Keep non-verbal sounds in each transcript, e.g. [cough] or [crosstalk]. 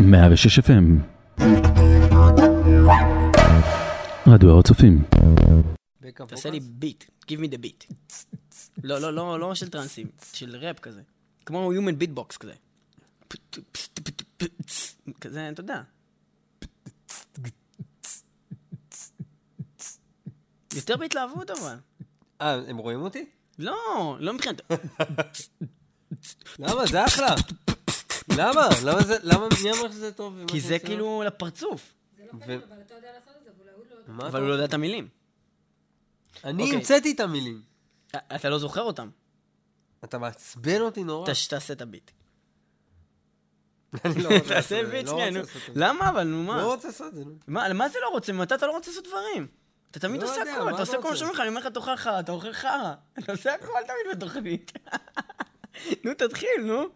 106 FM רדיו הר הצופים תעשה לי ביט, give me the beat. לא, לא, לא, לא של טרנסים, של ראפ כזה. כמו human beatbox כזה. כזה, אתה יודע. יותר בהתלהבות אבל. אה, הם רואים אותי? לא, לא מבחינת... למה? זה אחלה. למה? למה זה, למה, מי אמר שזה טוב? כי זה זה? כאילו לפרצוף. ו- אבל אתה יודע לעשות את זה, ואולי הוא לא... אבל אתה הוא לא יודע את המילים. אני אוקיי. המצאתי את המילים. אתה לא זוכר אותם. אתה מעצבן אותי נורא. תעשה את הביט. [laughs] לא תעשה זה, ביט לא שנייה, נו. זה. למה אבל, נו מה? לא רוצה לעשות את זה, נו. מה, זה לא רוצה? מתי אתה לא רוצה לעשות דברים? אתה תמיד לא עושה הכל, אתה עושה אתה כל מה? שאומרים לך, אני אומר לך, תאכל חרא, אתה אוכל חרא. אתה עושה הכל תמיד בתוכנית. [laughs] נו, תתחיל, נו.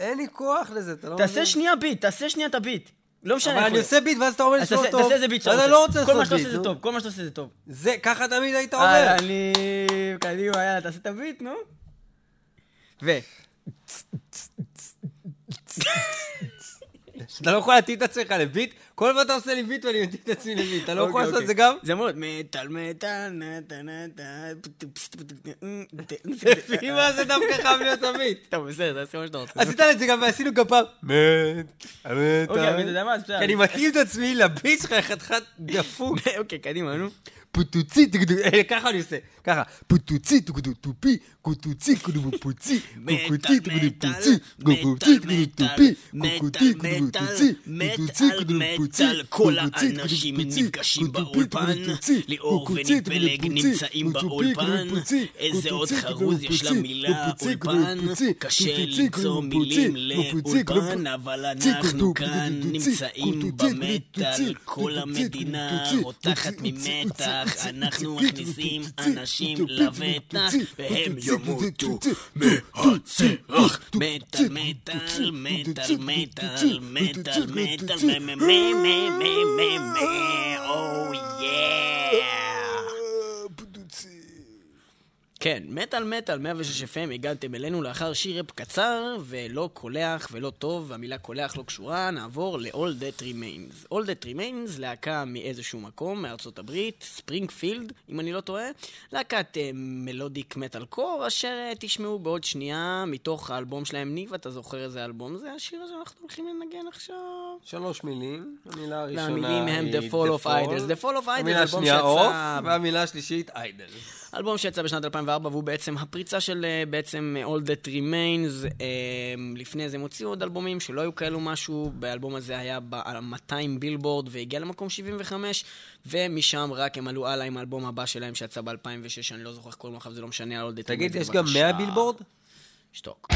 אין לי כוח לזה, אתה לא תעשה מבין? שנייה ביט, תעשה שנייה את הביט. לא משנה אבל אני. עושה ביט ואז אתה אומר לי שזה לא תעשה טוב. תעשה איזה ביט שאתה רוצה. אני לא רוצה כל מה לעשות שאתה עושה ביט, זה. טוב, כל מה שאתה עושה זה טוב. זה, ככה תמיד היית אומר. אה, אני... קדימה, יאללה, תעשה את הביט, נו. ו... [laughs] אתה לא יכול להתאים את עצמך לביט? כל הזמן אתה עושה לי ביט ואני מתאים את עצמי לביט. אתה לא יכול אוקיי, לעשות את זה אוקיי. גם? זה אמור להיות מטאל, מטאל, נטה, נטה, לפי מה זה דווקא חייב להיות הביט? טוב, בסדר, תעשה מה שאתה רוצה. עשית את זה גם ועשינו פעם. אוקיי, אבל אתה יודע מה, אז בסדר. כי אני מתאים את עצמי לביט שלך חתיכת דפוק. [laughs] אוקיי, קדימה, נו. פוטוצי, ככה אני עושה, ככה, פוטוצי, טופי, קוטוצי, פוצי, קוקוטי, פוצי, קוקוטי, טופי, קוקוטי, פוצי, פוצי, כל האנשים נפגשים באולפן, ליאור נמצאים באולפן, איזה עוד קוקוצי, תגדו, חרוז יש פוצי, למילה קוקוצי, תגדו, אולפן, פוצי, קשה קוקוצי, למצוא תגדו, מילים פוצי, קוקוצי, לאולפן, תגדו, אבל פוצי, אנחנו קוקטו, כאן קוקטוצי, נמצאים קוקטוצי, במטאל, קוקטוצי, כל קוקטוצי, המדינה קוקטוצי, רותחת קוקטוצי, קוקטוצי, אנחנו מכניסים אנשים לבטח, והם ימותו מהצרח. קוקטוצי, מטאל, מטאל, מטאל, מטאל, מטאל, מטאל, מ מ מ מ כן, מטאל מטאל 106 FM, הגעתם אלינו לאחר שיר רפ קצר ולא קולח ולא טוב, והמילה קולח לא קשורה, נעבור ל-All That Remains. All That Remains, להקה מאיזשהו מקום, מארצות הברית, ספרינגפילד, אם אני לא טועה, להקת מלודיק מטאל קור, אשר אה, תשמעו בעוד שנייה מתוך האלבום שלהם. ניב, אתה זוכר איזה אלבום זה השיר הזה שאנחנו הולכים לנגן עכשיו? שלוש מילים, המילה הראשונה והמילים הם היא The Fall of Ideals. The Fall of Ideals, המילה אלבום השנייה אוף, שיצא... והמילה השלישית Ideals. אלבום שיצא בשנת 2004 והוא בעצם הפריצה של אה, בעצם All That Remains. אה, לפני זה הם הוציאו עוד אלבומים שלא היו כאלו משהו, באלבום הזה היה על 200 בילבורד והגיע למקום 75 ומשם רק הם עלו הלאה עם האלבום הבא שלהם שיצא ב-2006, אני לא זוכר איך קוראים לך, זה לא משנה, All That תגיד, Remains, יש גם בבקשה. 100 בילבורד? שתוק.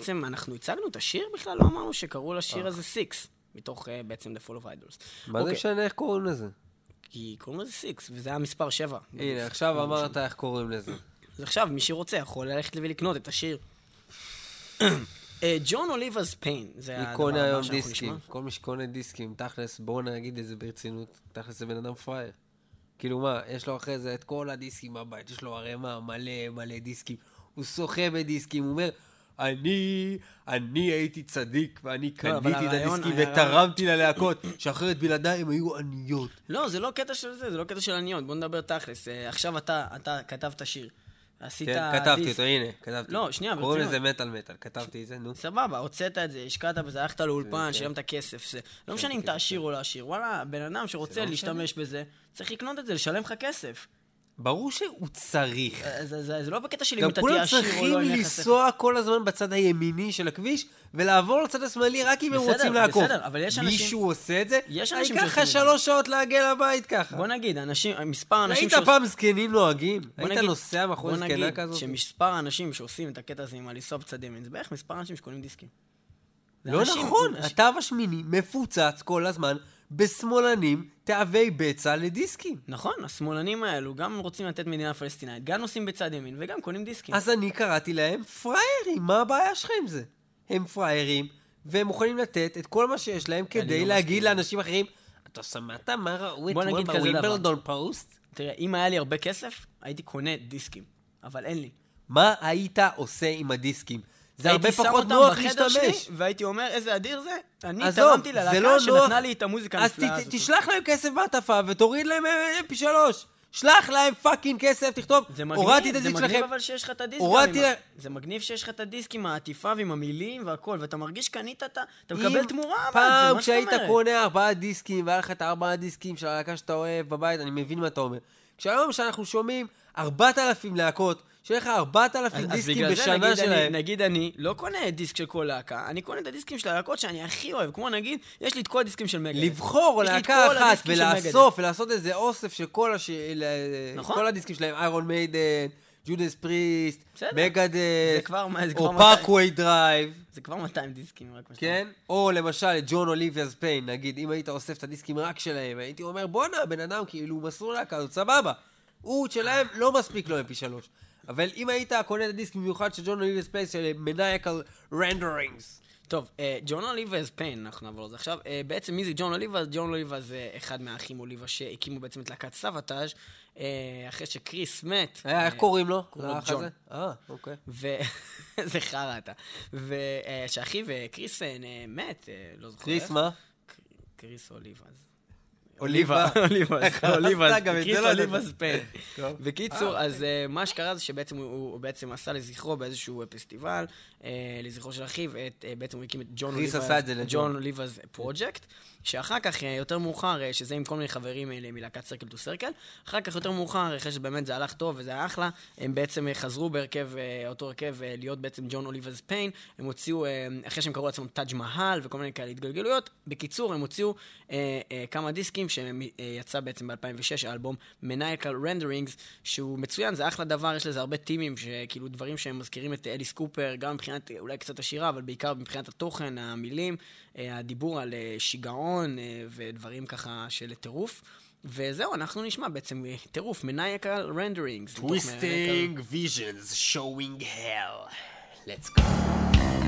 בעצם, אנחנו הצגנו את השיר בכלל? לא אמרנו שקראו לשיר הזה Six, מתוך אה, בעצם The Fall of Idols. מה זה אוקיי, משנה איך קוראים לזה? כי קוראים לזה Six, וזה היה מספר 7. הנה, עכשיו אמרת איך קוראים לזה. אז עכשיו, מי שרוצה יכול ללכת ולקנות את השיר. ג'ון אוליבאז פיין, זה הדבר הבא היום שאנחנו דיסקים? נשמע. כל מי שקונה דיסקים, תכלס, בואו נגיד את זה ברצינות, תכלס זה בן אדם פראייר. כאילו מה, יש לו אחרי זה את כל הדיסקים בבית, יש לו ערימה מלא מלא דיסקים, הוא שוחה בדיסקים, הוא אומר, אני, אני הייתי צדיק, ואני לא, קניתי את הדיסקים ותרמתי ללהקות, שאחרת בלעדיי הם היו עניות. לא, זה לא קטע של זה, זה לא קטע של עניות, בוא נדבר תכלס. אה, עכשיו אתה, אתה כתבת שיר. עשית כן, כתבתי דיסק. אותו, הנה, כתבתי. לא, שנייה, קוראים ברצינות. לזה מטאל מטאל, כתבתי את זה, נו. סבבה, הוצאת את זה, השקעת בזה, הלכת לאולפן, כן. שילמת כסף, זה... לא משנה אם אתה עשיר או לא עשיר, וואלה, בן אדם שרוצה לא להשתמש בזה, צריך לקנות את זה, לשלם לך כסף. ברור שהוא צריך. אה, זה- זה זה לא בקטע של אם גם אתה כולם תהיה עשיר או צריכים לא, אין לך כסף. לנסוע כל הזמן בצד הימיני של הכביש, ולעבור לצד השמאלי רק אם הם בסדר, רוצים לעקוף. בסדר, אבל יש אנשים- מישהו עושה את זה? יש אני אנשים אקח שעושים את זה. שלוש שעות להגיע לבית ככה. בוא נגיד, אנשים, מספר אנשים ראית פעם זקנים נוהגים? בוא היית נגיד- נוסע מאחורי בוא זקנה נגיד כזאת? שמספר האנשים שעושים את הקטע הזה עם הלנסוע בצד ימין, זה בערך מספר האנשים שקונים דיסקים. לא אנשים- נכון, אנשים- התו השמיני מפוצץ כל הזמן בשמאלנים תאבי בצע לדיסקים. נכון, השמאלנים האלו גם רוצים לתת מדינה פלסטינאית, גם נוסעים בצד ימין וגם קונים דיסקים. אז אני קראתי להם פראיירים, מה הבעיה שלך עם זה? הם פראיירים, והם מוכנים לתת את כל מה שיש להם כדי לא להגיד מסכים. לאנשים אחרים, אתה שמעת מה ראו אתמול. בווימבלדון פוסט? תראה, אם היה לי הרבה כסף, הייתי קונה דיסקים. אבל אין לי. מה היית עושה עם הדיסקים? זה הרבה הייתי שם פחות אותם נוח בחדר להשתמש. שלי, והייתי אומר, איזה אדיר זה. אני תרמתי זה ללהקה לא שנתנה נוח. לי את המוזיקה אז הנפלאה הזאת. תשלח להם כסף מעטפה ותוריד להם MP שלוש. שלח להם fucking כסף, תכתוב, זה מגניב, הורדתי את זה הדיסק מגניב שלכם. אבל שיש לך את הדיסק הורדתי ה- זה מגניב שיש לך את הדיסק עם העטיפה ועם המילים והכל, ואתה מרגיש שקנית את ה... אתה מקבל תמורה, אבל זה פעם מה זאת כשהיית אומרת. קונה ארבעה דיסקים והיה לך את הארבעה דיסקים של הלהקה שאתה אוהב בבית, אני מבין מה אתה אומר. כשהיום שאנחנו שומעים ארבעת אלפים להקות, שיהיה לך ארבעת אז, אלפים אז דיסקים בגלל זה, בשנה שלהם, נגיד אני לא קונה דיסק של כל להקה, אני קונה את הדיסקים של הלהקות שאני הכי אוהב, כמו נגיד, יש לי את כל הדיסקים של מגדת'. לבחור להקה אחת. ולאסוף ולעשות איזה אוסף של כל הש... נכון. כל הדיסקים שלהם, איירון מיידן, ג'ודס פריסט. מגדת', או Parkway Drive, זה כבר 200 דיסקים, רק כן? או למשל את Jon Oliva's Pain, נגיד, אם היית אוסף את הדיסקים רק שלהם, הייתי אומר, בואנה, הבן אדם כאילו מסרו להקה סבבה. הוא שלהם לא מספיק לו MP שלוש. אבל אם היית קונה את הדיסק במיוחד של Jon Oliva's Pain של Maniacal Renderings, טוב, אה, Jon Oliva's Pain, אנחנו נעבור לזה עכשיו. אה, בעצם מי זה Jon Oliva's? Jon Oliva's זה אחד מהאחים אוליבה שהקימו בעצם את להקת Savatage אה, אחרי שקריס מת. איך קוראים לו? קוראים לו ג'ון. אה, אוקיי. [laughs] זה חרא אתה. ושאחיו קריס מת, לא זוכר קריס. מה? Criss Oliva's. אוליבה. Oliva's, איך Oliva's, עשית? גם את זה Criss לא Oliva's ידעתי. Pain. טוב. בקיצור, אז אה, מה שקרה זה שבעצם הוא- הוא בעצם עשה לזכרו באיזשהו אה, פסטיבל, אה, לזכרו של אחיו, את, אה, בעצם הוא הקים את Jon Oliva's Project, שאחר כך, אה, יותר מאוחר, אה, שזה עם כל מיני חברים אה, מלהקת Circle II Circle, אחר כך יותר מאוחר, אחרי שבאמת זה הלך טוב וזה היה אחלה, הם בעצם אה, חזרו בהרכב, אה, אותו הרכב, אה, להיות בעצם Jon Oliva's Pain, הם הוציאו, אה, אחרי שהם קראו לעצמם טאג' מהל וכל מיני כאלה התגלגלויות, בקיצור, הם הוציאו אה, אה, כמה דיסקים שיצא בעצם ב-2006, האלבום Maniacal Renderings, שהוא מצוין, זה אחלה דבר, יש לזה הרבה טימים, שכאילו דברים שהם מזכירים את אליס קופר, גם מבחינת אה, אולי קצת השירה, אבל בעיקר מבחינת התוכן, המילים, אה, הדיבור על אה, שיגעון אה, ודברים ככה של טירוף. וזהו, אנחנו נשמע בעצם טירוף, Maniacal Renderings. Twisting visions showing hell. Let's go.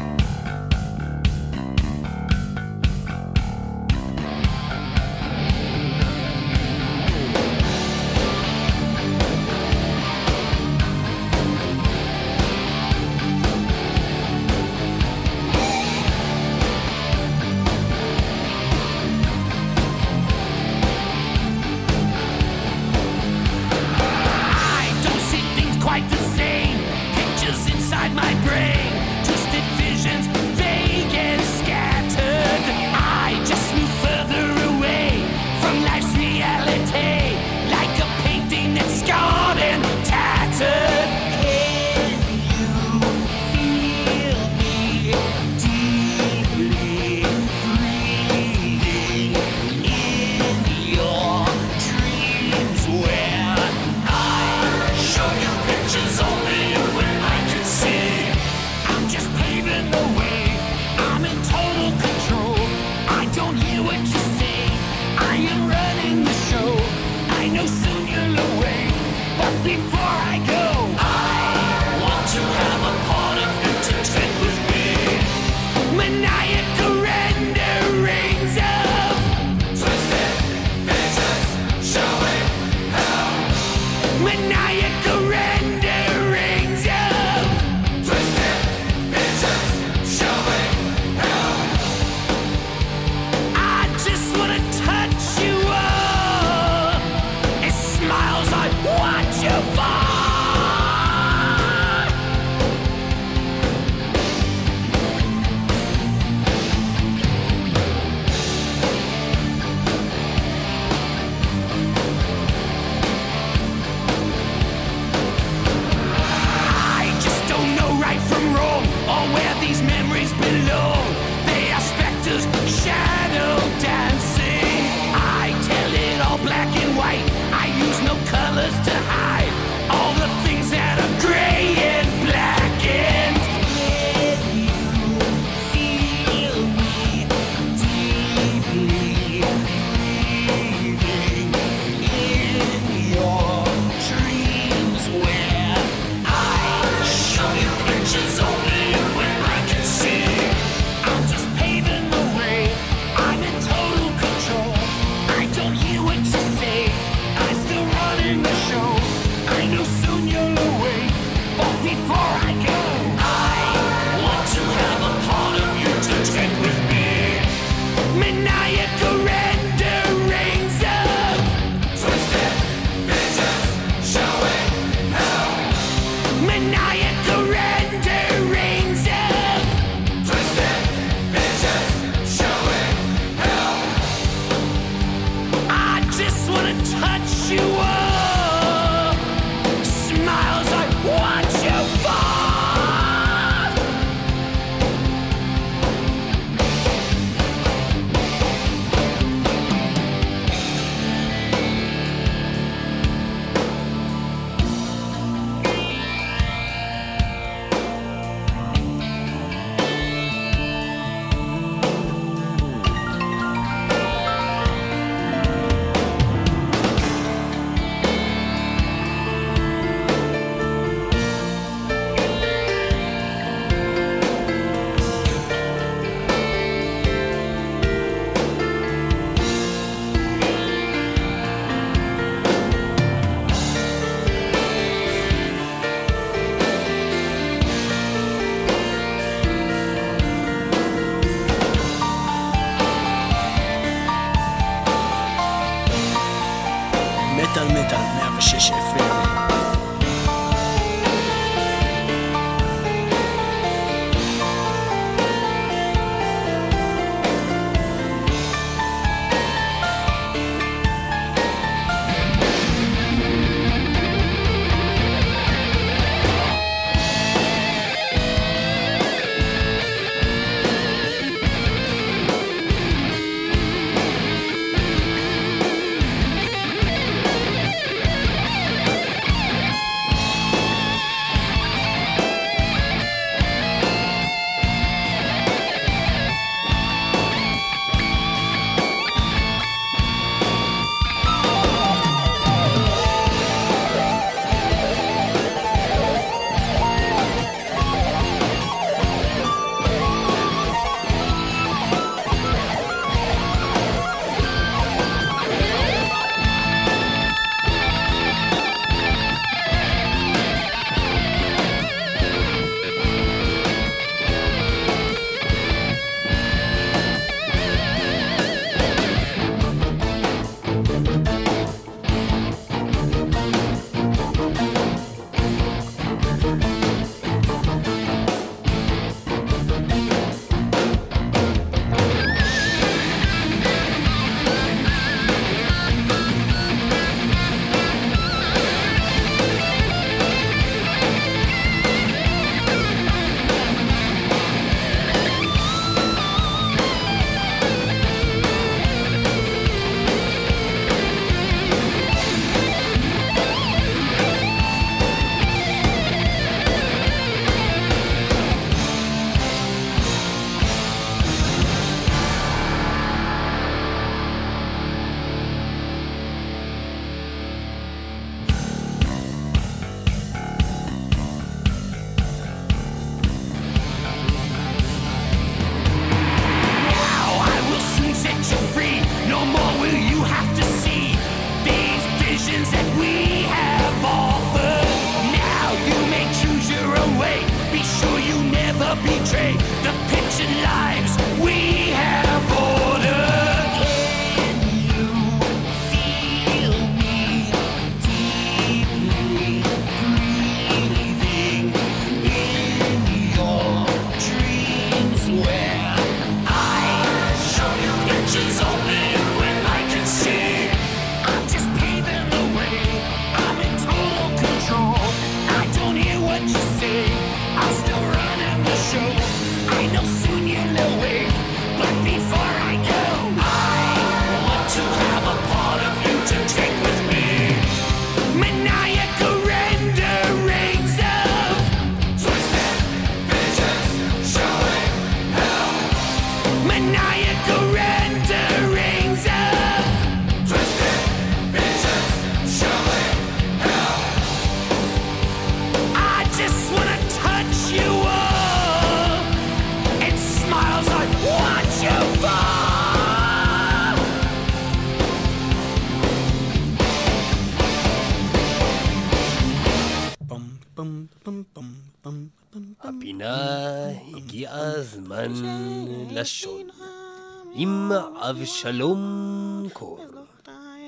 עם אבשלום קור.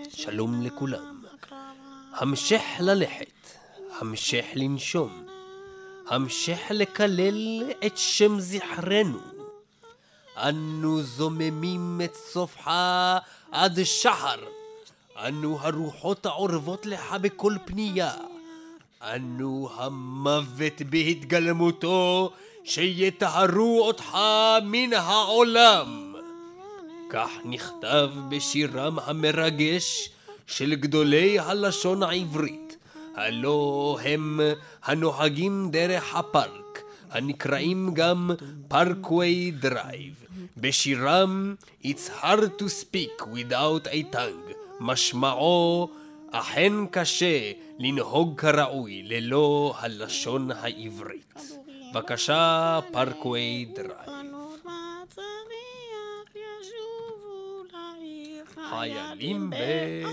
שלום לכולם. המשך ללכת, המשך לנשום. המשך לקלל את שם זכרנו. אנו זוממים את סופך עד שחר. אנו הרוחות העורבות לך בכל פנייה. אנו המוות בהתגלמותו, שיטהרו אותך מן העולם. כך נכתב בשירם המרגש של גדולי הלשון העברית, הלא הם הנוהגים דרך הפארק, הנקראים גם Parkway Drive. בשירם It's hard to speak without a tongue, משמעו אכן קשה לנהוג כראוי ללא הלשון העברית. בבקשה, Parkway Drive. Haya Limbe.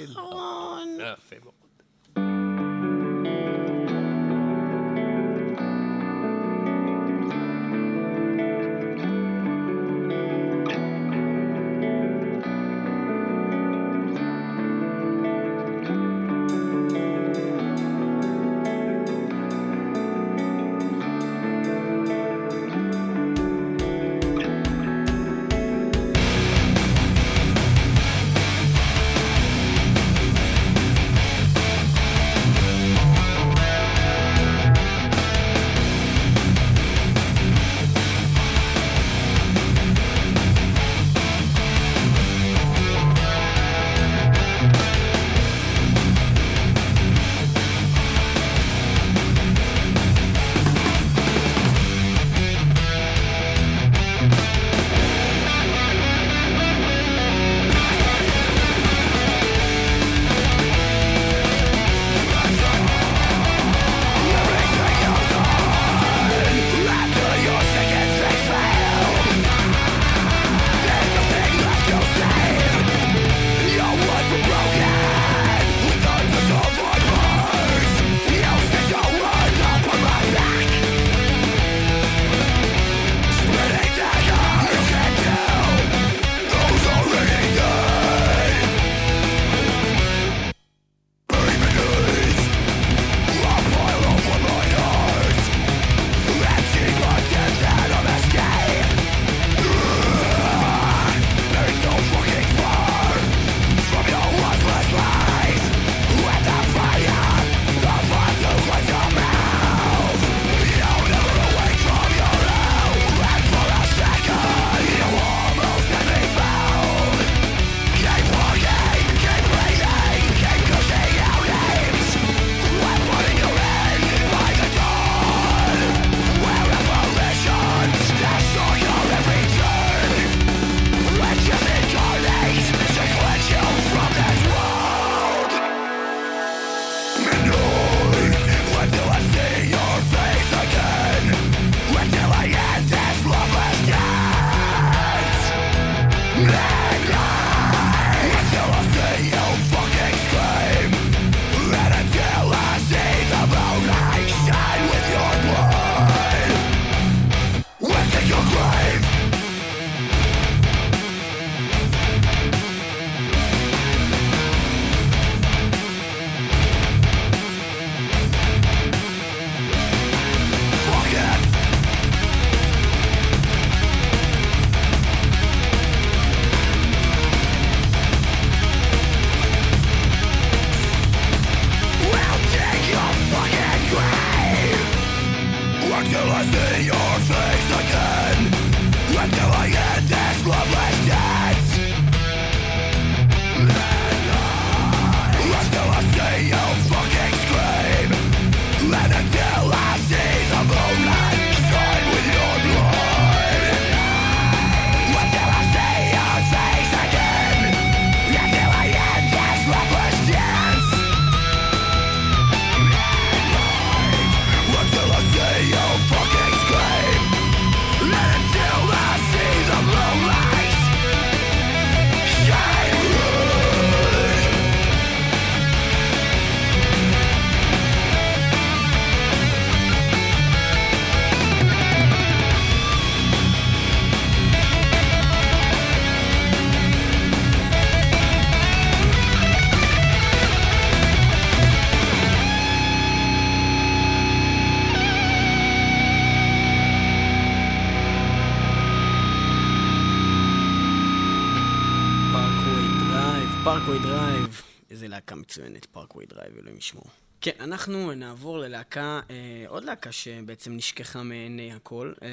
Parkway Drive. איזה להקה מצוינת, Parkway Drive, אלוהים ישמור. כן, אנחנו נעבור ללהקה, אה, עוד להקה שבעצם נשכחה מעיני הכל, אה,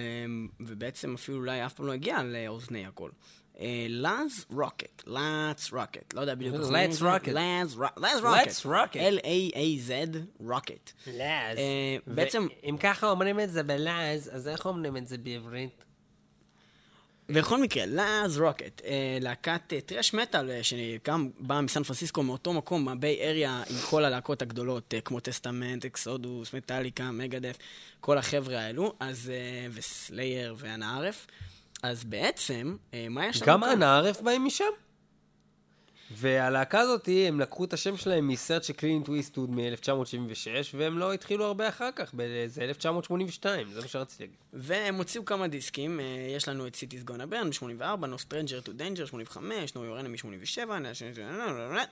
ובעצם אפילו אולי אף פעם לא הגיעה לאוזני הכל. Laaz Rockit, Laaz Rockit, לא יודע בדיוק איך אומרים את Let's זה. Rocket. Laaz Rockit. Let's Rocket. L-A-A-Z, Rockit. Laaz. בעצם- אם ככה אומרים את זה בלעז, אז איך אומרים את זה בעברית? בכל מקרה, לאז רוקיט, אה, להקת אה, thrash metal, שגם באה מסן פרנסיסקו, מאותו מקום, מה Bay Area, עם כל הלהקות הגדולות, אה, כמו טסטמנט, אקסודוס, מטאליקה, מגדף, כל החבר'ה האלו, אז, אה, וסלייר ואנה ערף. אז בעצם, מה יש לנו גם כאן? אנה ערף באים משם? והלהקה הזאת, הם לקחו את השם שלהם מסרט של קלינט איסטווד מ-1976, והם לא התחילו הרבה אחר כך, באיזה 1982, זה מה שרציתי להגיד. והם הוציאו כמה דיסקים, אה, יש לנו את City's Gonna Burn ב-84, No Stranger to Danger 85, Know Your Enemy 87,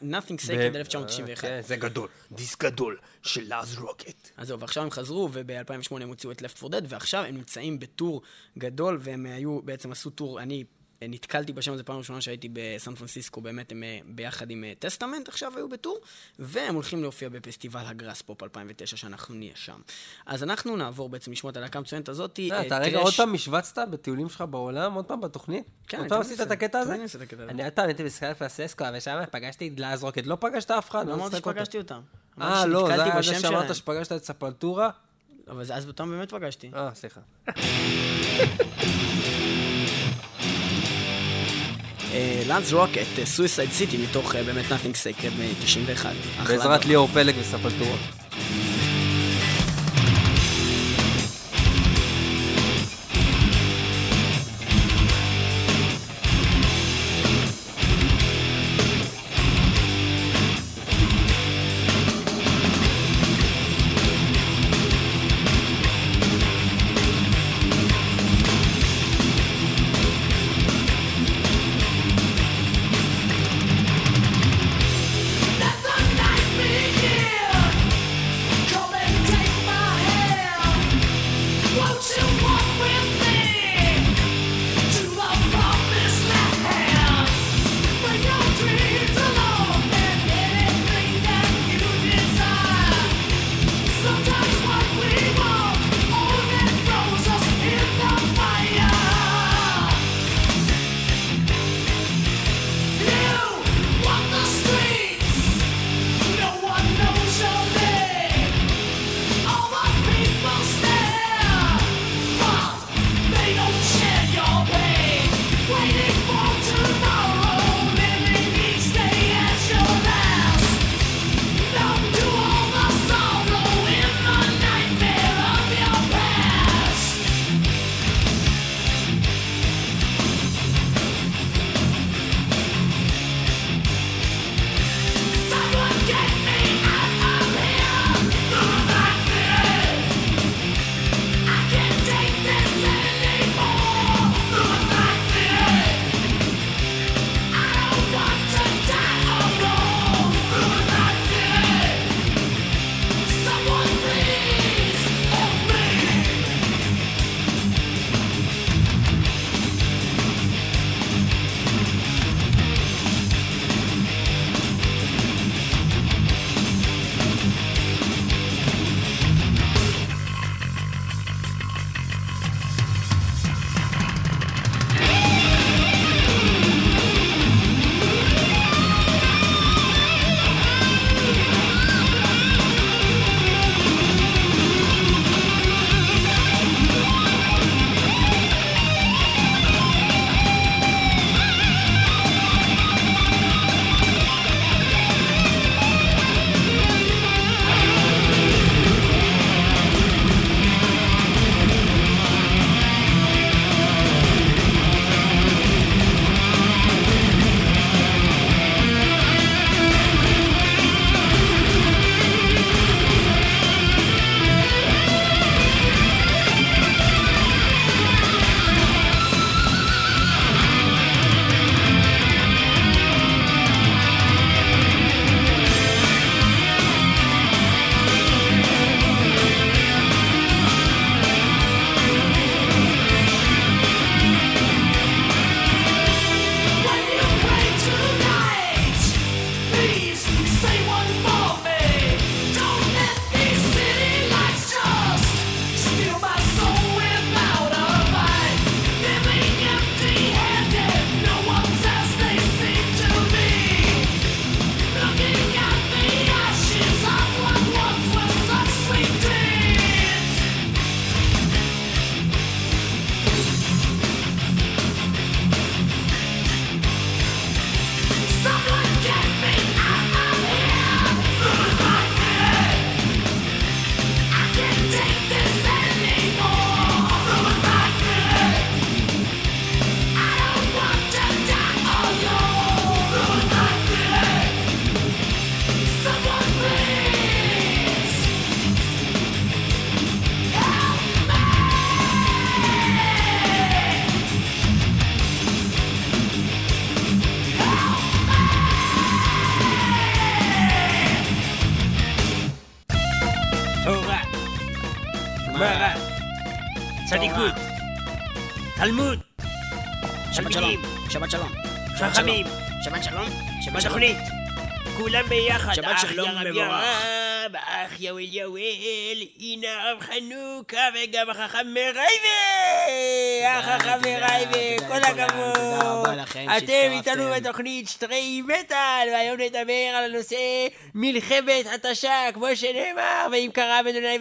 Nothing Sacred ב- 1991. כן, זה גדול. דיסק גדול של לאז רוקיט. אז זהו, ועכשיו הם חזרו, וב-2008 הם הוציאו את Left 4 Dead, ועכשיו הם נמצאים ב tour גדול, והם היו, בעצם עשו tour, אני אה, נתקלתי בשם הזה פעם ראשונה שהייתי בסן פרנסיסקו, באמת הם אה, ביחד עם טסטמנט עכשיו היו ב tour, והם הולכים להופיע בפסטיבל הגראספופ 2009, שאנחנו נהיה שם. אז אנחנו נעבור בעצם לשמוע את הלהקה המצוינת הזאתי. אה, אה, אתה רגע עוד פעם השווצת בטיולים שלך בעולם? עוד פעם בתוכנית? כן, עוד פעם עשית את הקטע הזה? תמיד אני עושה את הקטע הזה. אני עוד פעם הייתי בסן פרנסיסקו, ושם פגשתי את לאז רוקיט. לא פגשת אף אחד? לא אמרתי. שפגשתי אותם. אה, לא, זה היה שאמרת. שפגשת את ספולטורה? אבל זה- אז אותם באמת פגשתי. אה, סליחה. [laughs] לאנס רוקט, סוויסייד סיטי, מתוך אה, באמת Nothing Sacred מ-91. בעזרת ליאור פלג וספלטורה. תלמוד, שבת שלום. שבת שלום. חכמים, שלום. שבת שלום. שבת שלום. בתוכנית. כולם ביחד, שבת שלום מבורך. אח יואל יואל, הנה הרב חנוכה וגם החכם מרייבה! החכם מרייבה, כל הכבוד. אתם. איתנו בתוכנית שטרי מטאל, והיום נדבר על הנושא מלחמת התשה, כמו שנאמר, ואם קרא בן אדוני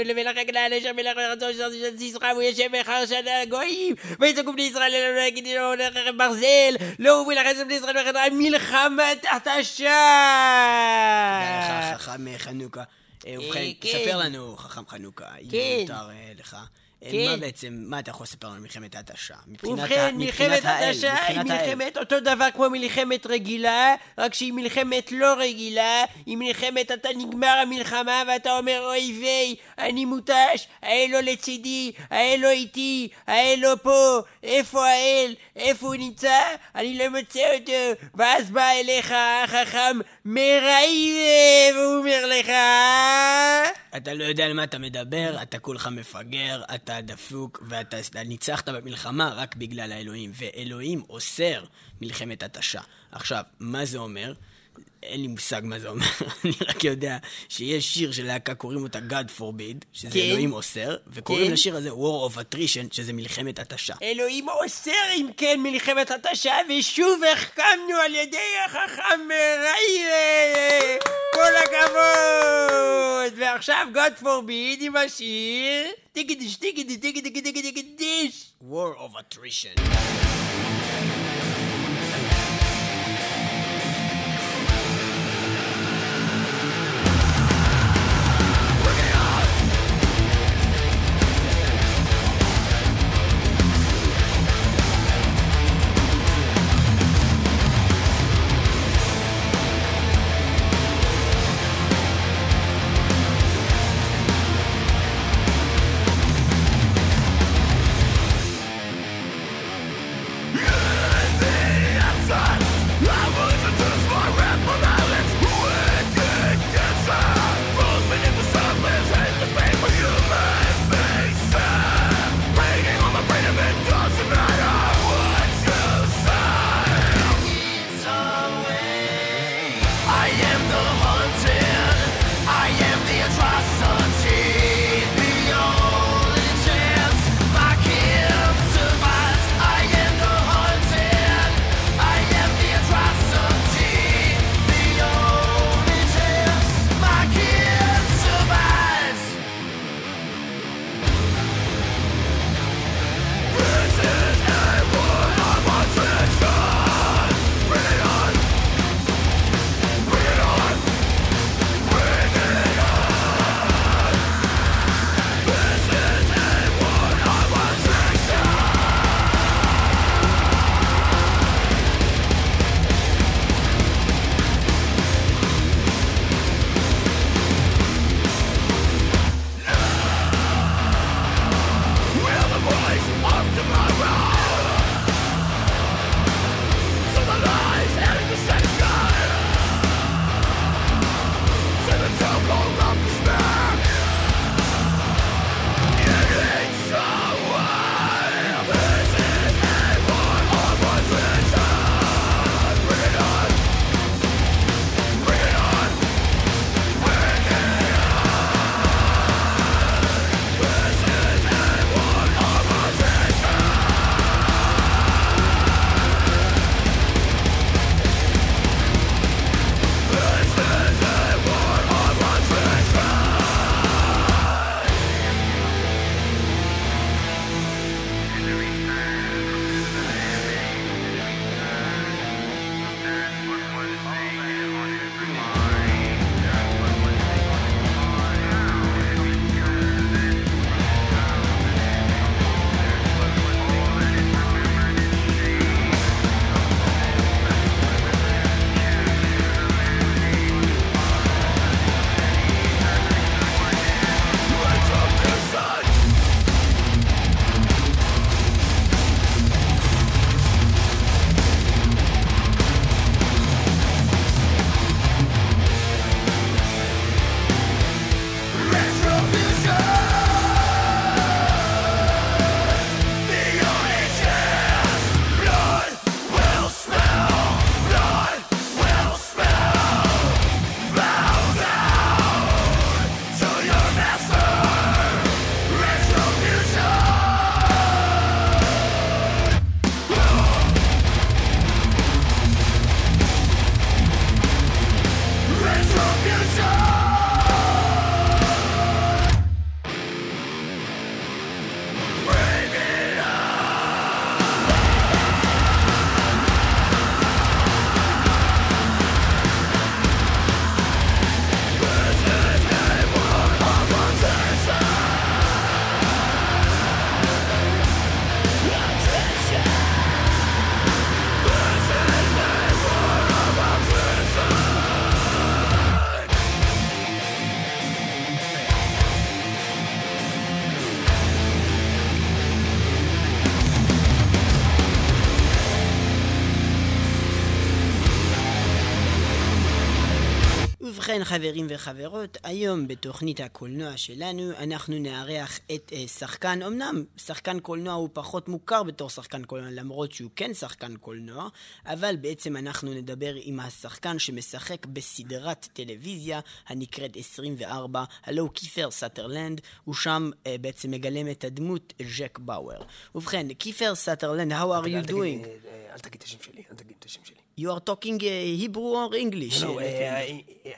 ולמלך הגנה נשר מלך רצון שזרתי סיסרא באחר שנה הגויים ויצעקו בני ישראל אלינו להגיד לו הולך ברזל לא הוא מלחץ בני ישראל בחדרה מלחמת התשה חכם חנוכה. ובכן, אה, כן. ספר לנו, חכם חנוכה, אם כן. מותר אה, לך. אה, כן. מה בעצם, מה אתה יכול לספר על מלחמת ההתשה? מבחינת ה- ובכן, מלחמת התשה היא. מלחמת אותו דבר כמו מלחמת רגילה, רק שהיא מלחמת לא רגילה, היא מלחמת אתה נגמר המלחמה ואתה אומר אוי ויי, אני מותש, האל לא לצידי, האל לא איתי, האל לא פה, איפה האל, איפה הוא נמצא, אני לא מוצא אותו, ואז בא אליך החכם מרייב, והוא אומר לך... אתה לא יודע על מה אתה מדבר, אתה כולך מפגר, אתה דפוק, ואתה ניצחת במלחמה רק בגלל האלוהים, ואלוהים אוסר מלחמת התשה. עכשיו, מה זה אומר? אין לי מושג מה זה אומר, [laughs] אני רק יודע שיש שיר של להקה, קוראים אותה God forbid, שזה כן. אלוהים אוסר, וקוראים כן. לשיר הזה War of attrition, שזה מלחמת התשה. אלוהים אוסר אם כן מלחמת התשה, ושוב החכמנו על ידי החכם מריירה! כל הכבוד! ועכשיו God forbid עם השיר... טיגידיש טיגידי טיגידי טיגידי טיגידיש! War of attrition. ובכן, חברים וחברות, היום בתוכנית הקולנוע שלנו אנחנו נארח את אה, שחקן, אמנם שחקן קולנוע הוא פחות מוכר בתור שחקן קולנוע, למרות שהוא כן שחקן קולנוע, אבל בעצם אנחנו נדבר עם השחקן שמשחק בסדרת טלוויזיה הנקראת 24, הלו קיפר סאטרלנד, הוא שם אה, בעצם מגלם את הדמות ג'ק באואר. ובכן, קיפר סאטרלנד, how are you doing? אה, אל תגיד את השם שלי, אל תגיד את השם שלי. You are talking uh, Hebrew or English? No, Uh, uh,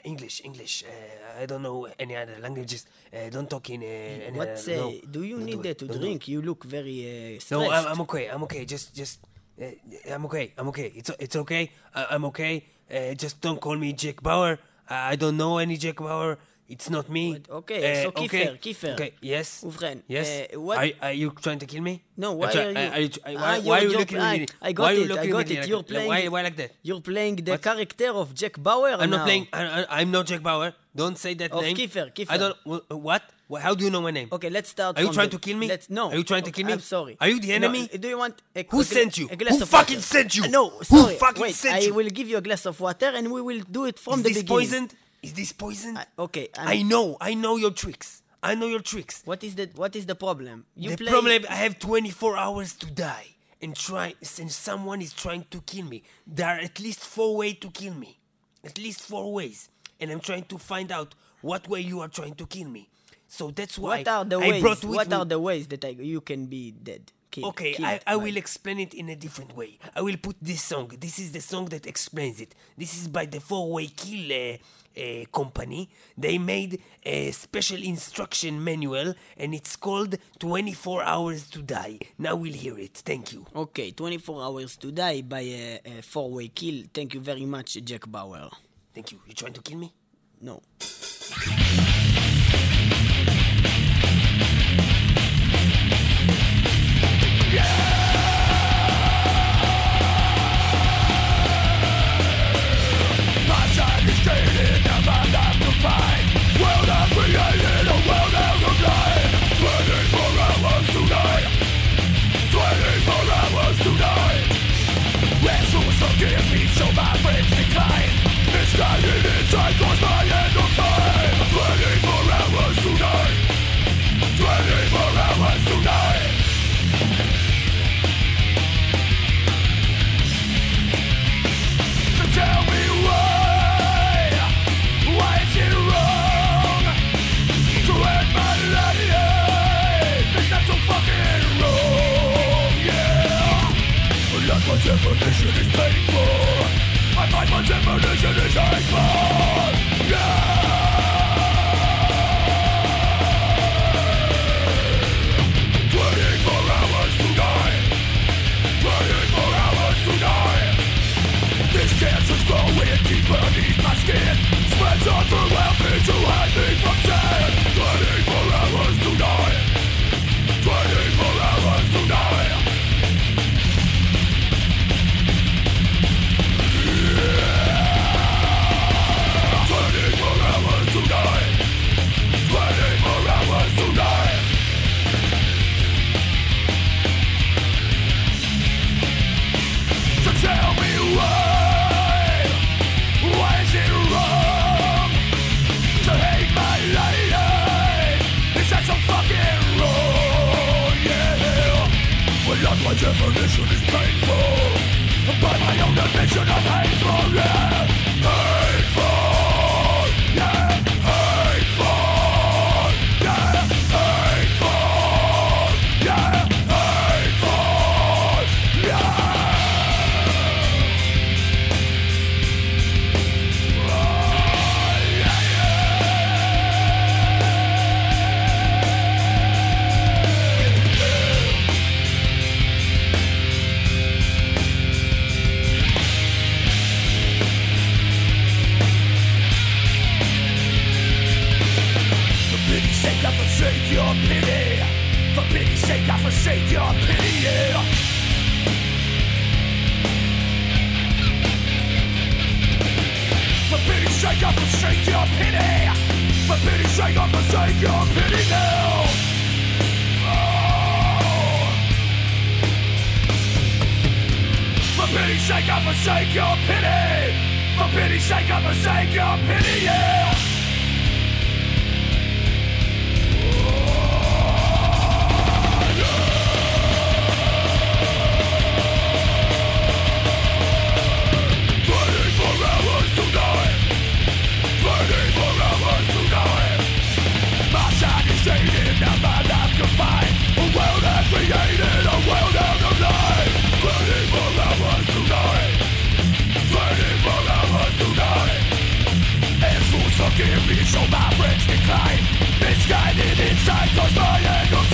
English, English. Uh, I don't know any other languages. Uh, don't talk in uh, any other, uh, no, do you need do uh, to don't do drink? You look very uh, stressed. No, I'm, I'm okay. I'm okay. Just, just. Uh, I'm okay. I'm okay. It's it's okay. I, I'm okay. Uh, just don't call me Jack Bauer. I, I don't know any Jack Bauer. It's not me. But, okay, uh, so Kiefer, okay. Kiefer. Okay, yes. Ufren. Yes. Uh, what? Are, are, you trying to kill me? No, why Actually, are you? Are you tr- why, ah, why are you looking at ah, me? I got it, I got it. You're playing... Why, why like that? You're playing the what? character of Jack Bauer I'm now. not playing... I, am not Jack Bauer. Don't say that of name. Of Kiefer, Kiefer. I don't... What? How do you know my name? Okay, let's start. Are you trying the, to kill me? Let's, no. Are you trying to kill me? I'm sorry. Are you the enemy? No, do you want a, who a, sent you? A glass Who of fucking water? sent you? Uh, no, sorry. Who fucking Wait, sent I you? I will give you a glass of water, and we will do it from Is the beginning. This poisoned? Is this poison? Uh, okay. I'm- I know. I know your tricks. I know your tricks. What is the What is the problem? You the play. problem, I have 24 hours to die, and try, and someone is trying to kill me. There are at least four ways to kill me, at least four ways, and I'm trying to find out what way you are trying to kill me. So that's why What are the I ways? brought with What me. are the ways that I, you can be dead? Killed, Okay, killed I, I by- will explain it in a different way. I will put this song. This is the song that explains it. This is by the Four Way Kill uh, uh, company. They made a special instruction manual, and it's called 24 Hours to Die. Now we'll hear it. Thank you. Okay, 24 hours to die by a, a four-way kill. Thank you very much, Jack Bauer. Thank you. You trying to kill me? No. Standing inside was my end of time 24 hours tonight 24 hours tonight So tell me why Why is it wrong To end my life so fucking wrong, yeah definition is painful Find my definition is hateful, yeah. Hours to die, twenty-four hours to die. This cancer's growing beneath my skin Spreads on throughout me to hide Forgive me, so my friends decline. Misguided inside, cause my end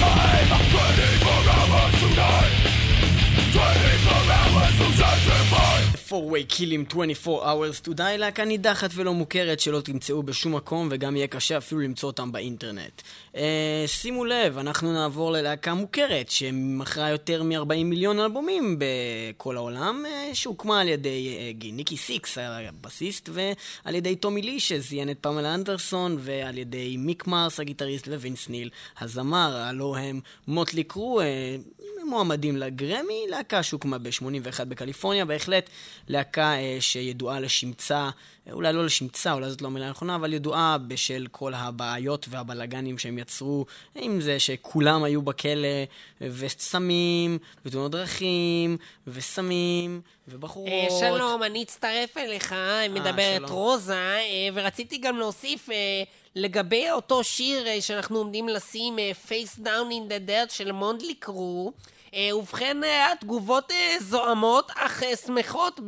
sanctify 4-Way Killing 24 Hours to Die, להקה נידחת ולא מוכרת שלא תמצאו בשום מקום וגם יהיה קשה אפילו למצוא אותם באינטרנט. אה, שימו לב, אנחנו נעבור ללהקה מוכרת שמכרה יותר מ-40 מיליון אלבומים בכל העולם, אה, שהוקמה על ידי אה, גי- ניקי סיקס, הבסיסט, ועל ידי טומי לי שזיין את פמלה אנדרסון, ועל ידי מיק מרס הגיטריסט ווינס ניל הזמר, הלו הם מוטלי קרו, אה, מועמדים לגרמי, להקה שהוקמה ב-81 בקליפורניה, בהחלט להקה אה, שידועה לשמצה, אה, אולי לא לשמצה, אולי זאת לא המילה הנכונה, אבל ידועה בשל כל הבעיות והבלגנים שהם יצרו, עם זה שכולם היו בכלא, וסמים, ותאונות דרכים, וסמים, ובחורות. אה, שלום, אני אצטרף אליך, מדברת שלום. רוזה, אה, ורציתי גם להוסיף אה, לגבי אותו שיר אה, שאנחנו עומדים לשים, אה, Face Down in the Dirt של מונדלי קרו. אה, ובכן, אה, התגובות אה, זועמות אך שמחות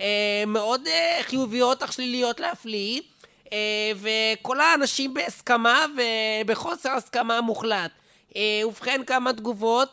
אה, מאוד חיוביות אך שליליות להפליא, וכל האנשים בהסכמה ובחוסר הסכמה מוחלט. ובכן, כמה תגובות.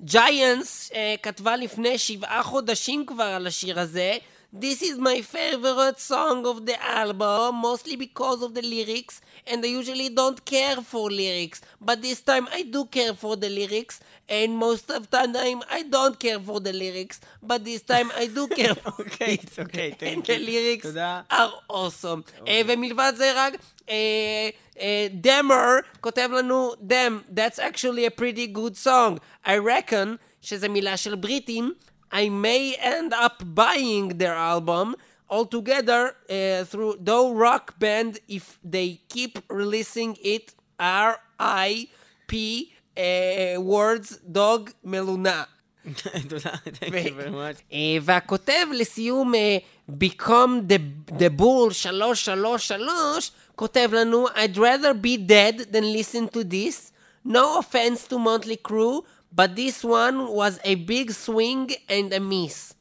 ג'יינס כתבה לפני שבעה חודשים כבר על השיר הזה. This is my favorite song of the album, mostly because of the lyrics, and I usually don't care for lyrics, but this time I do care for the lyrics, and most of the time I don't care for the lyrics, but this time I do care [laughs] for אוקיי, it. אוקיי, [laughs] and thank the you. lyrics תודה. are awesome. אה, ומלבד זה רק, אה, אה, דמר כותב לנו, damn, that's actually a pretty good song. I reckon, שזה מילה של בריטים, I may end up buying their album altogether uh, through though rock band if they keep releasing it R.I.P. Uh, words dog מלונה. [laughs] תודה, thank you very much. אה, והכותב לסיום אה, Become the, the Bull 333 כותב לנו I'd rather be dead than listen to this. No offense to Monthly Crew, But this one was a big swing and a miss.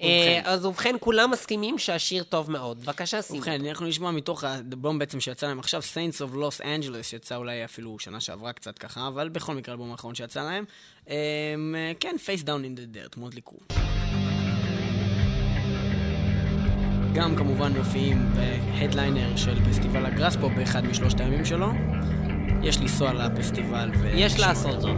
אה, אז ובכן, כולם מסכימים שהשיר טוב מאוד. בבקשה, שים. ובכן, אנחנו נשמע מתוך האלבום בעצם שיצא להם עכשיו, Saints of Los Angeles, שיצא אולי אפילו שנה שעברה קצת ככה, אבל בכל מקרה האלבום האחרון שיצא להם. אמ, כן, Face Down in the Dirt, מודלי קרו. גם כמובן מופיעים בהדליינר של פסטיבל הגראס פה באחד משלושת הימים שלו. יש לנסוע לפסטיבל ו... יש לעשות זאת.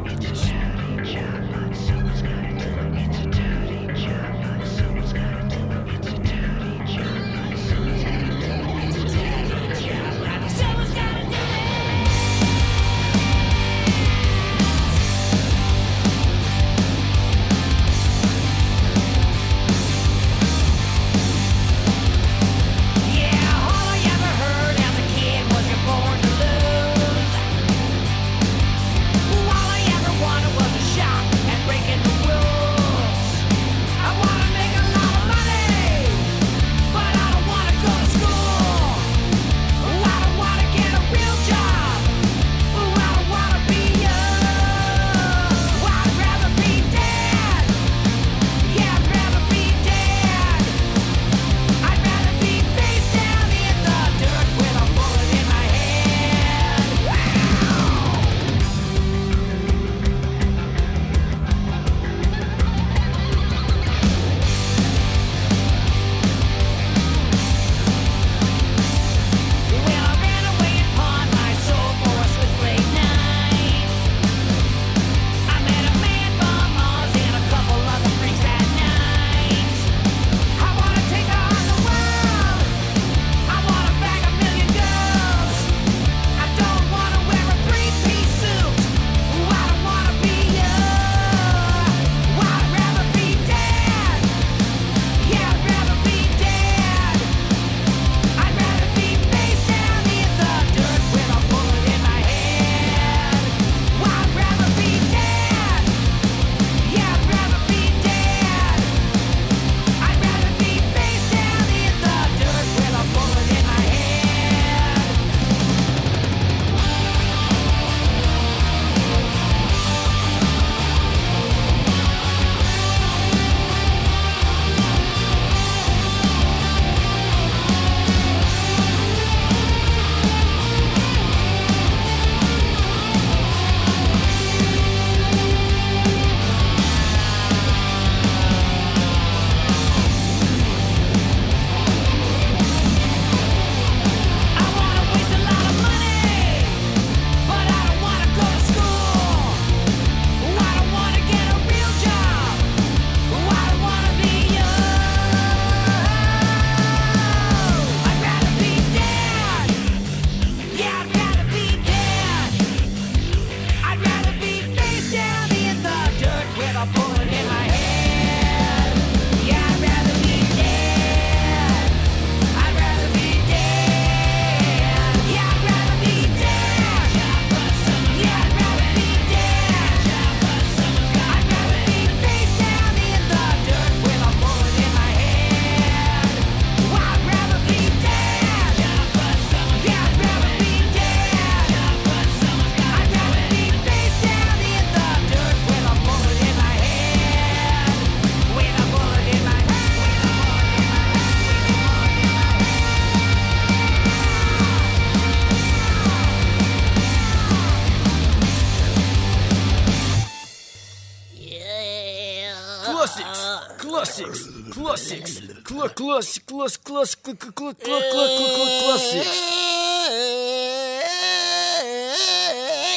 קלאס קלאס קלא קלא קלא קלא קלאסיקס.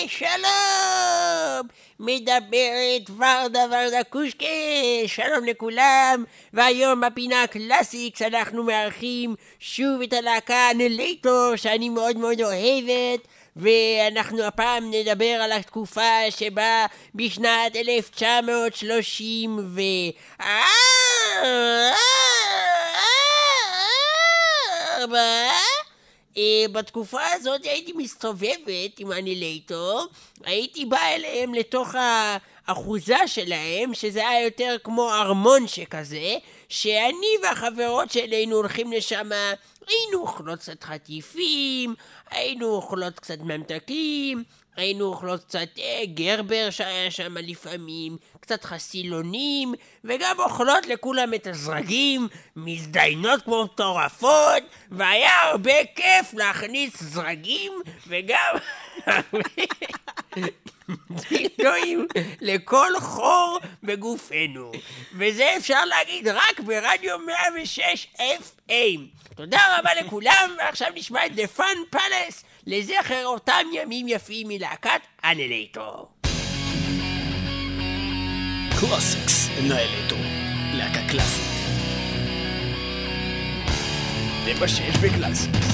שלום! מדברת ורדה ורדה קושקה, שלום לכולם, והיום בפינה הקלאסיקס אנחנו מארחים שוב את הלהקה אניהילייטור שאני מאוד מאוד אוהבת ואנחנו הפעם נדבר על התקופה שבה בשנת 1930 ו... ארבע אה, בתקופה הזאת הייתי מסתובבת עם הנילייטור, הייתי באה אליהם לתוך האחוזה שלהם, שזה היה יותר כמו ארמון שכזה, שאני והחברות שלי היינו הולכים לשם, היינו אוכלות קצת חטיפים, היינו אוכלות קצת ממתקים, היינו אוכלות קצת אה, גרבר שהיה שם לפעמים, קצת חסילונים, וגם אוכלות לכולם את הזרגים, מזדיינות כמו מטורפות, והיה הרבה כיף להכניס זרגים, וגם... דילדואים לכל חור בגופנו. וזה אפשר להגיד רק ברדיו 106 FM. תודה רבה לכולם, ועכשיו נשמע את The Fun Palace לזכר אותם ימים יפים מלהקת אנלייטור. קלאסיקס, נאלטו. להקה קלאסית. זה מה שיש בקלאסיקס.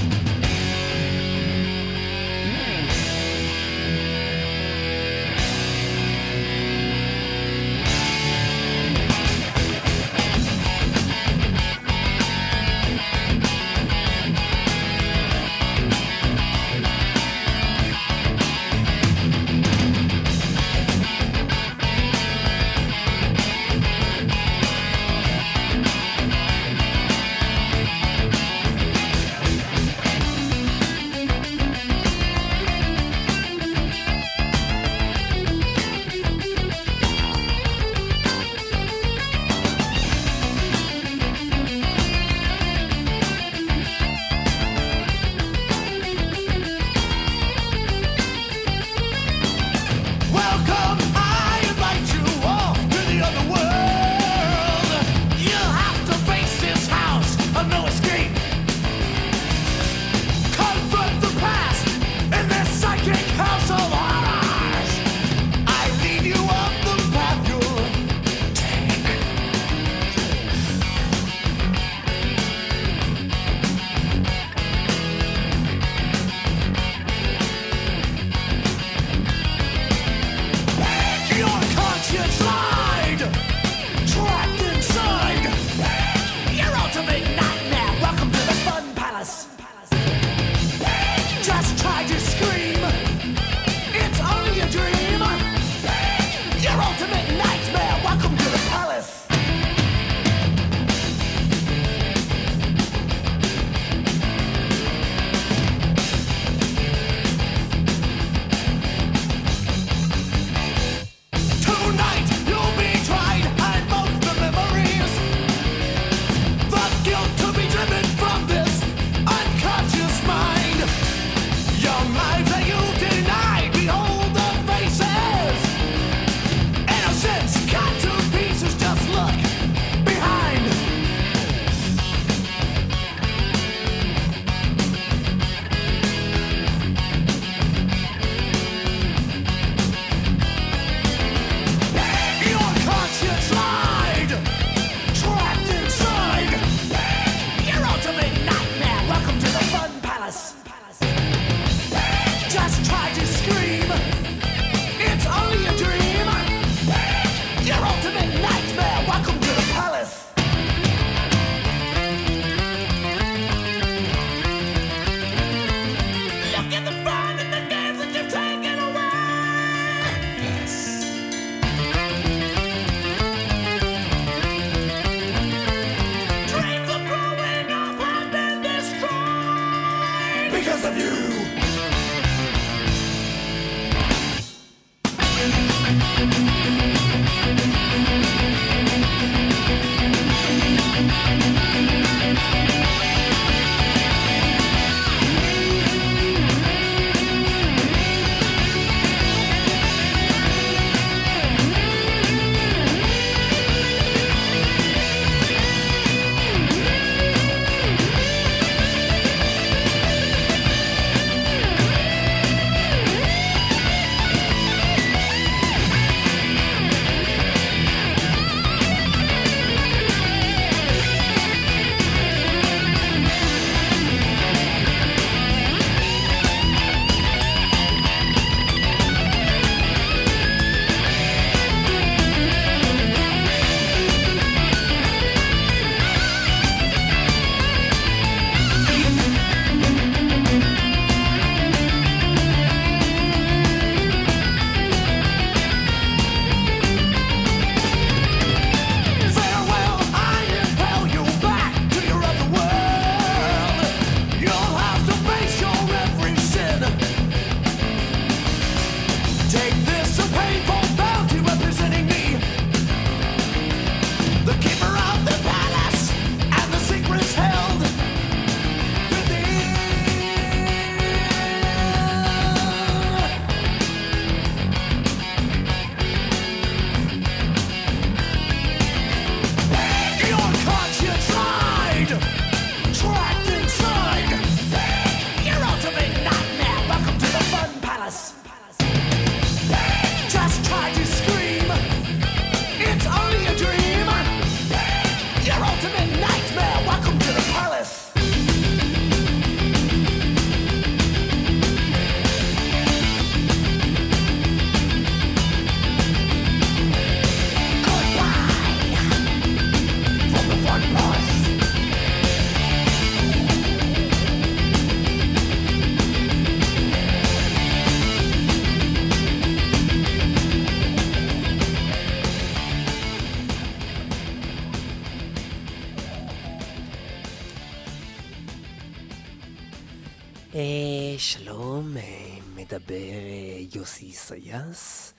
סייס.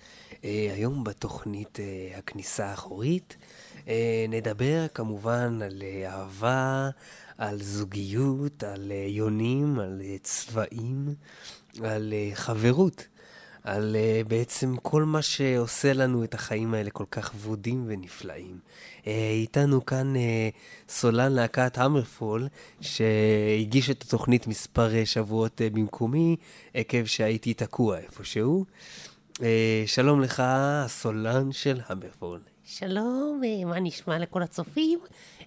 אה, היום בתוכנית אה, הכניסה האחורית אה, נדבר כמובן על אה, אהבה, על זוגיות, על אה, יונים, על אה, צבעים, על אה, חברות. על uh, בעצם כל מה שעושה לנו את החיים האלה כל כך ורודים ונפלאים. Uh, איתנו כאן uh, סולן להקת המרפול, שהגיש את התוכנית מספר uh, שבועות uh, במקומי, עקב שהייתי תקוע איפשהו. Uh, שלום לך, הסולן של המרפול. שלום, אה, מה נשמע לכל הצופים?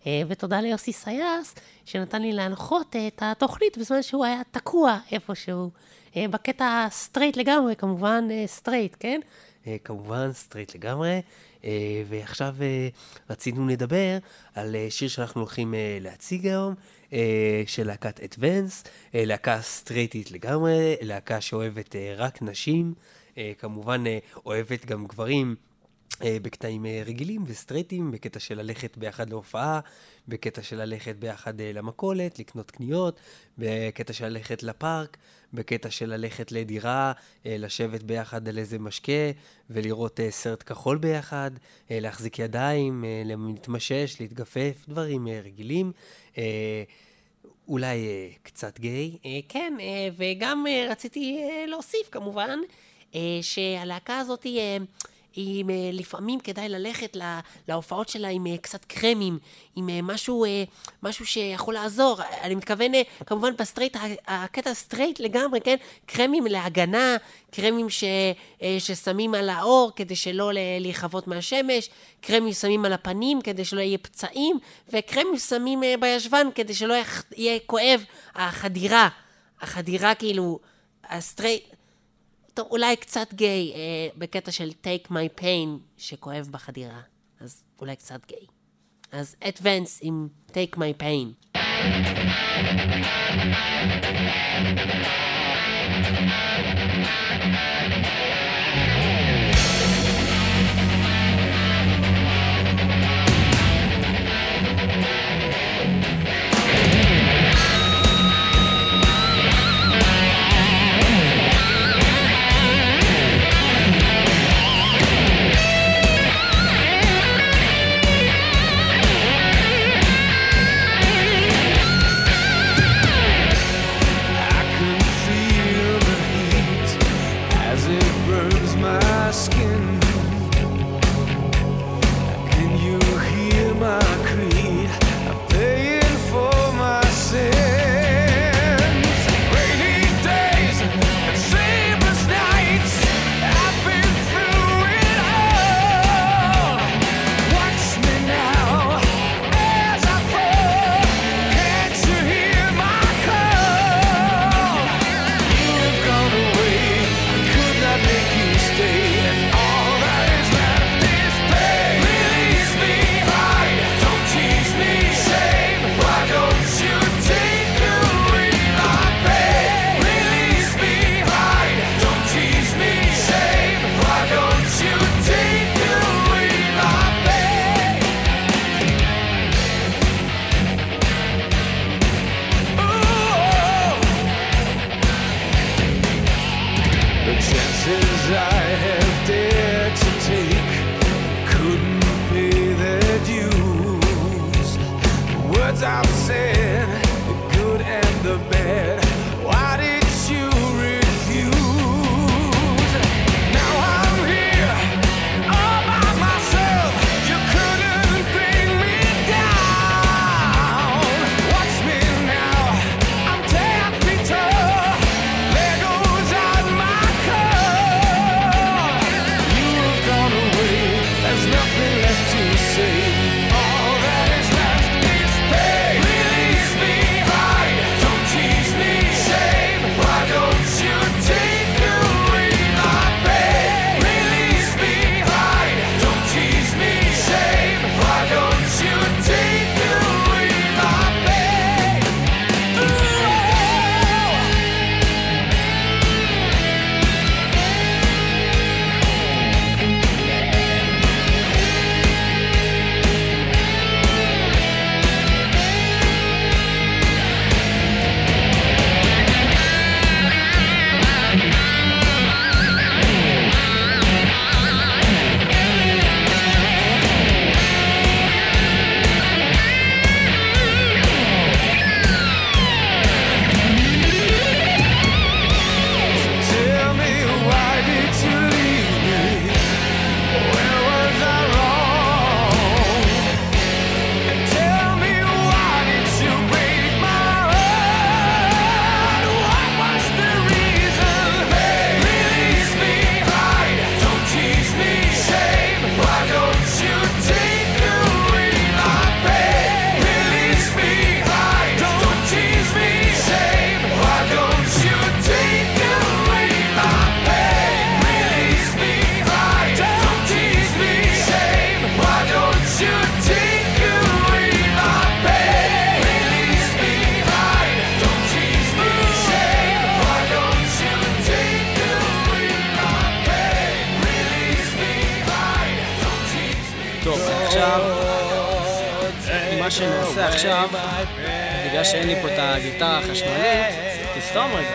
אה, ותודה ליוסי סייס, שנתן לי להנחות אה, את התוכנית בזמן שהוא היה תקוע איפשהו. אה, בקטע סטרייט לגמרי, כמובן אה, סטרייט, כן? אה, כמובן, סטרייט לגמרי. אה, ועכשיו אה, רצינו לדבר על אה, שיר שאנחנו הולכים אה, להציג היום, אה, של להקת אדוונס, אה, להקה סטרייטית לגמרי, להקה שאוהבת אה, רק נשים, אה, כמובן אה, אוהבת גם גברים. אה, בקטעים אה, רגילים וסטרייטים, בקטע של ללכת ביחד להופעה, בקטע של ללכת ביחד אה, למכולת, לקנות קניות, בקטע של ללכת לפארק, בקטע של ללכת לדירה, אה, לשבת ביחד על איזה משקה ולראות אה, סרט כחול ביחד, אה, להחזיק ידיים, להתמשש, להתגפף, דברים רגילים. אולי קצת גיי. כן, וגם רציתי להוסיף כמובן, שהלהקה הזאת היא... היא, אה, לפעמים כדאי ללכת לה, להופעות שלה עם אה, קצת קרמים, עם אה, משהו, משהו שיכול לעזור. אני מתכוון, כמובן בסטרייט, הקטע סטרייט לגמרי, כן? קרמים להגנה, קרמים ש, ששמים על העור כדי שלא להיכוות מהשמש, קרמים שמים על הפנים כדי שלא יהיה פצעים, וקרמים שמים בישבן כדי שלא יהיה כואב החדירה. החדירה כאילו, הסטרייט... טוב, אולי קצת גיי, אה, בקטע של take my pain שכואב בחדירה. אז אולי קצת גיי. אז advance עם take my pain. I עכשיו, בגלל שאין לי פה את הגיטרה החשמלית, תסתום רגע.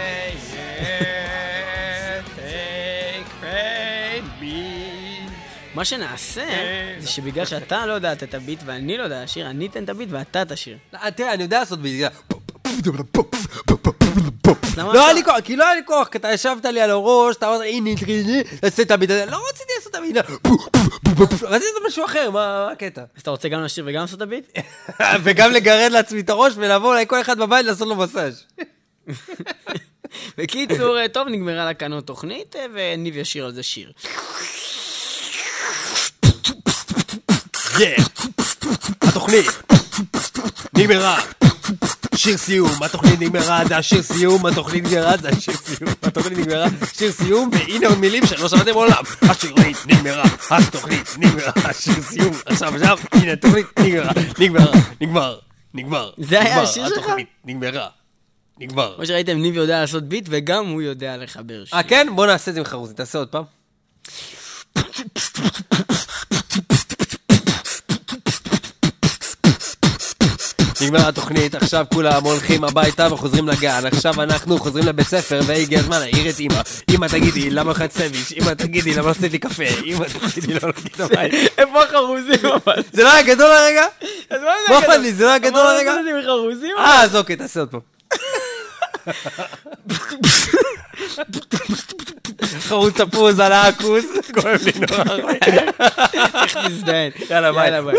מה שנעשה, זה שבגלל שאתה לא יודע את הביט ואני לא יודע לשיר, אני אתן את הביט ואתה תשיר. לא, תראה, אני יודע לעשות ביט. לא היה לי כוח, כי לא היה לי כוח, כי אתה ישבת לי על הראש, אתה אמרת, הנה, תעשה את הזה, לא רציתי לעשות את הביט, רציתי לעשות משהו אחר, מה הקטע? אז אתה רוצה גם לשיר וגם לעשות את הביט? [laughs] וגם לגרד לעצמי את הראש ולבוא אולי כל אחד בבית לעשות לו מסאז'. [laughs] בקיצור, אה, טוב, נגמרה לה כאן תוכנית, אה, וניב ישיר על זה שיר. התוכנית נגמרה. שיר סיום, התוכנית נגמרה, זה השיר סיום, התוכנית נגמרה, זה השיר סיום, התוכנית נגמרה, שיר סיום, והנה עוד מילים שלא שמעתם מעולם. השיר נגמרה, התוכנית נגמרה, שיר סיום, עכשיו עכשיו, הנה התוכנית נגמרה, נגמרה, נגמר, נגמר. זה היה נגמר, השיר שלך? התוכנית נגמרה, נגמר. כמו שראיתם, ניב יודע לעשות ביט, וגם הוא יודע לחבר שיר. אה כן? בוא נעשה את זה עם חרוזי, תעשה עוד פעם. [laughs] נגמרה התוכנית, עכשיו כולם הולכים הביתה וחוזרים לגן. עכשיו אנחנו חוזרים לבית ספר והגיע הזמן להעיר את אמא. אמא תגידי, למה אכלת סביץ'? אמא תגידי, למה עשיתי קפה? אמא תגידי, לא עשיתי בית? איפה החרוזים אבל? זה לא היה גדול הרגע? אז מה זה זה לא היה גדול הרגע? אה, אז אוקיי, תעשה עוד פעם. חרוץ תפוז על העכוס, כואב לי נורא. איך ביי. יאללה ביי.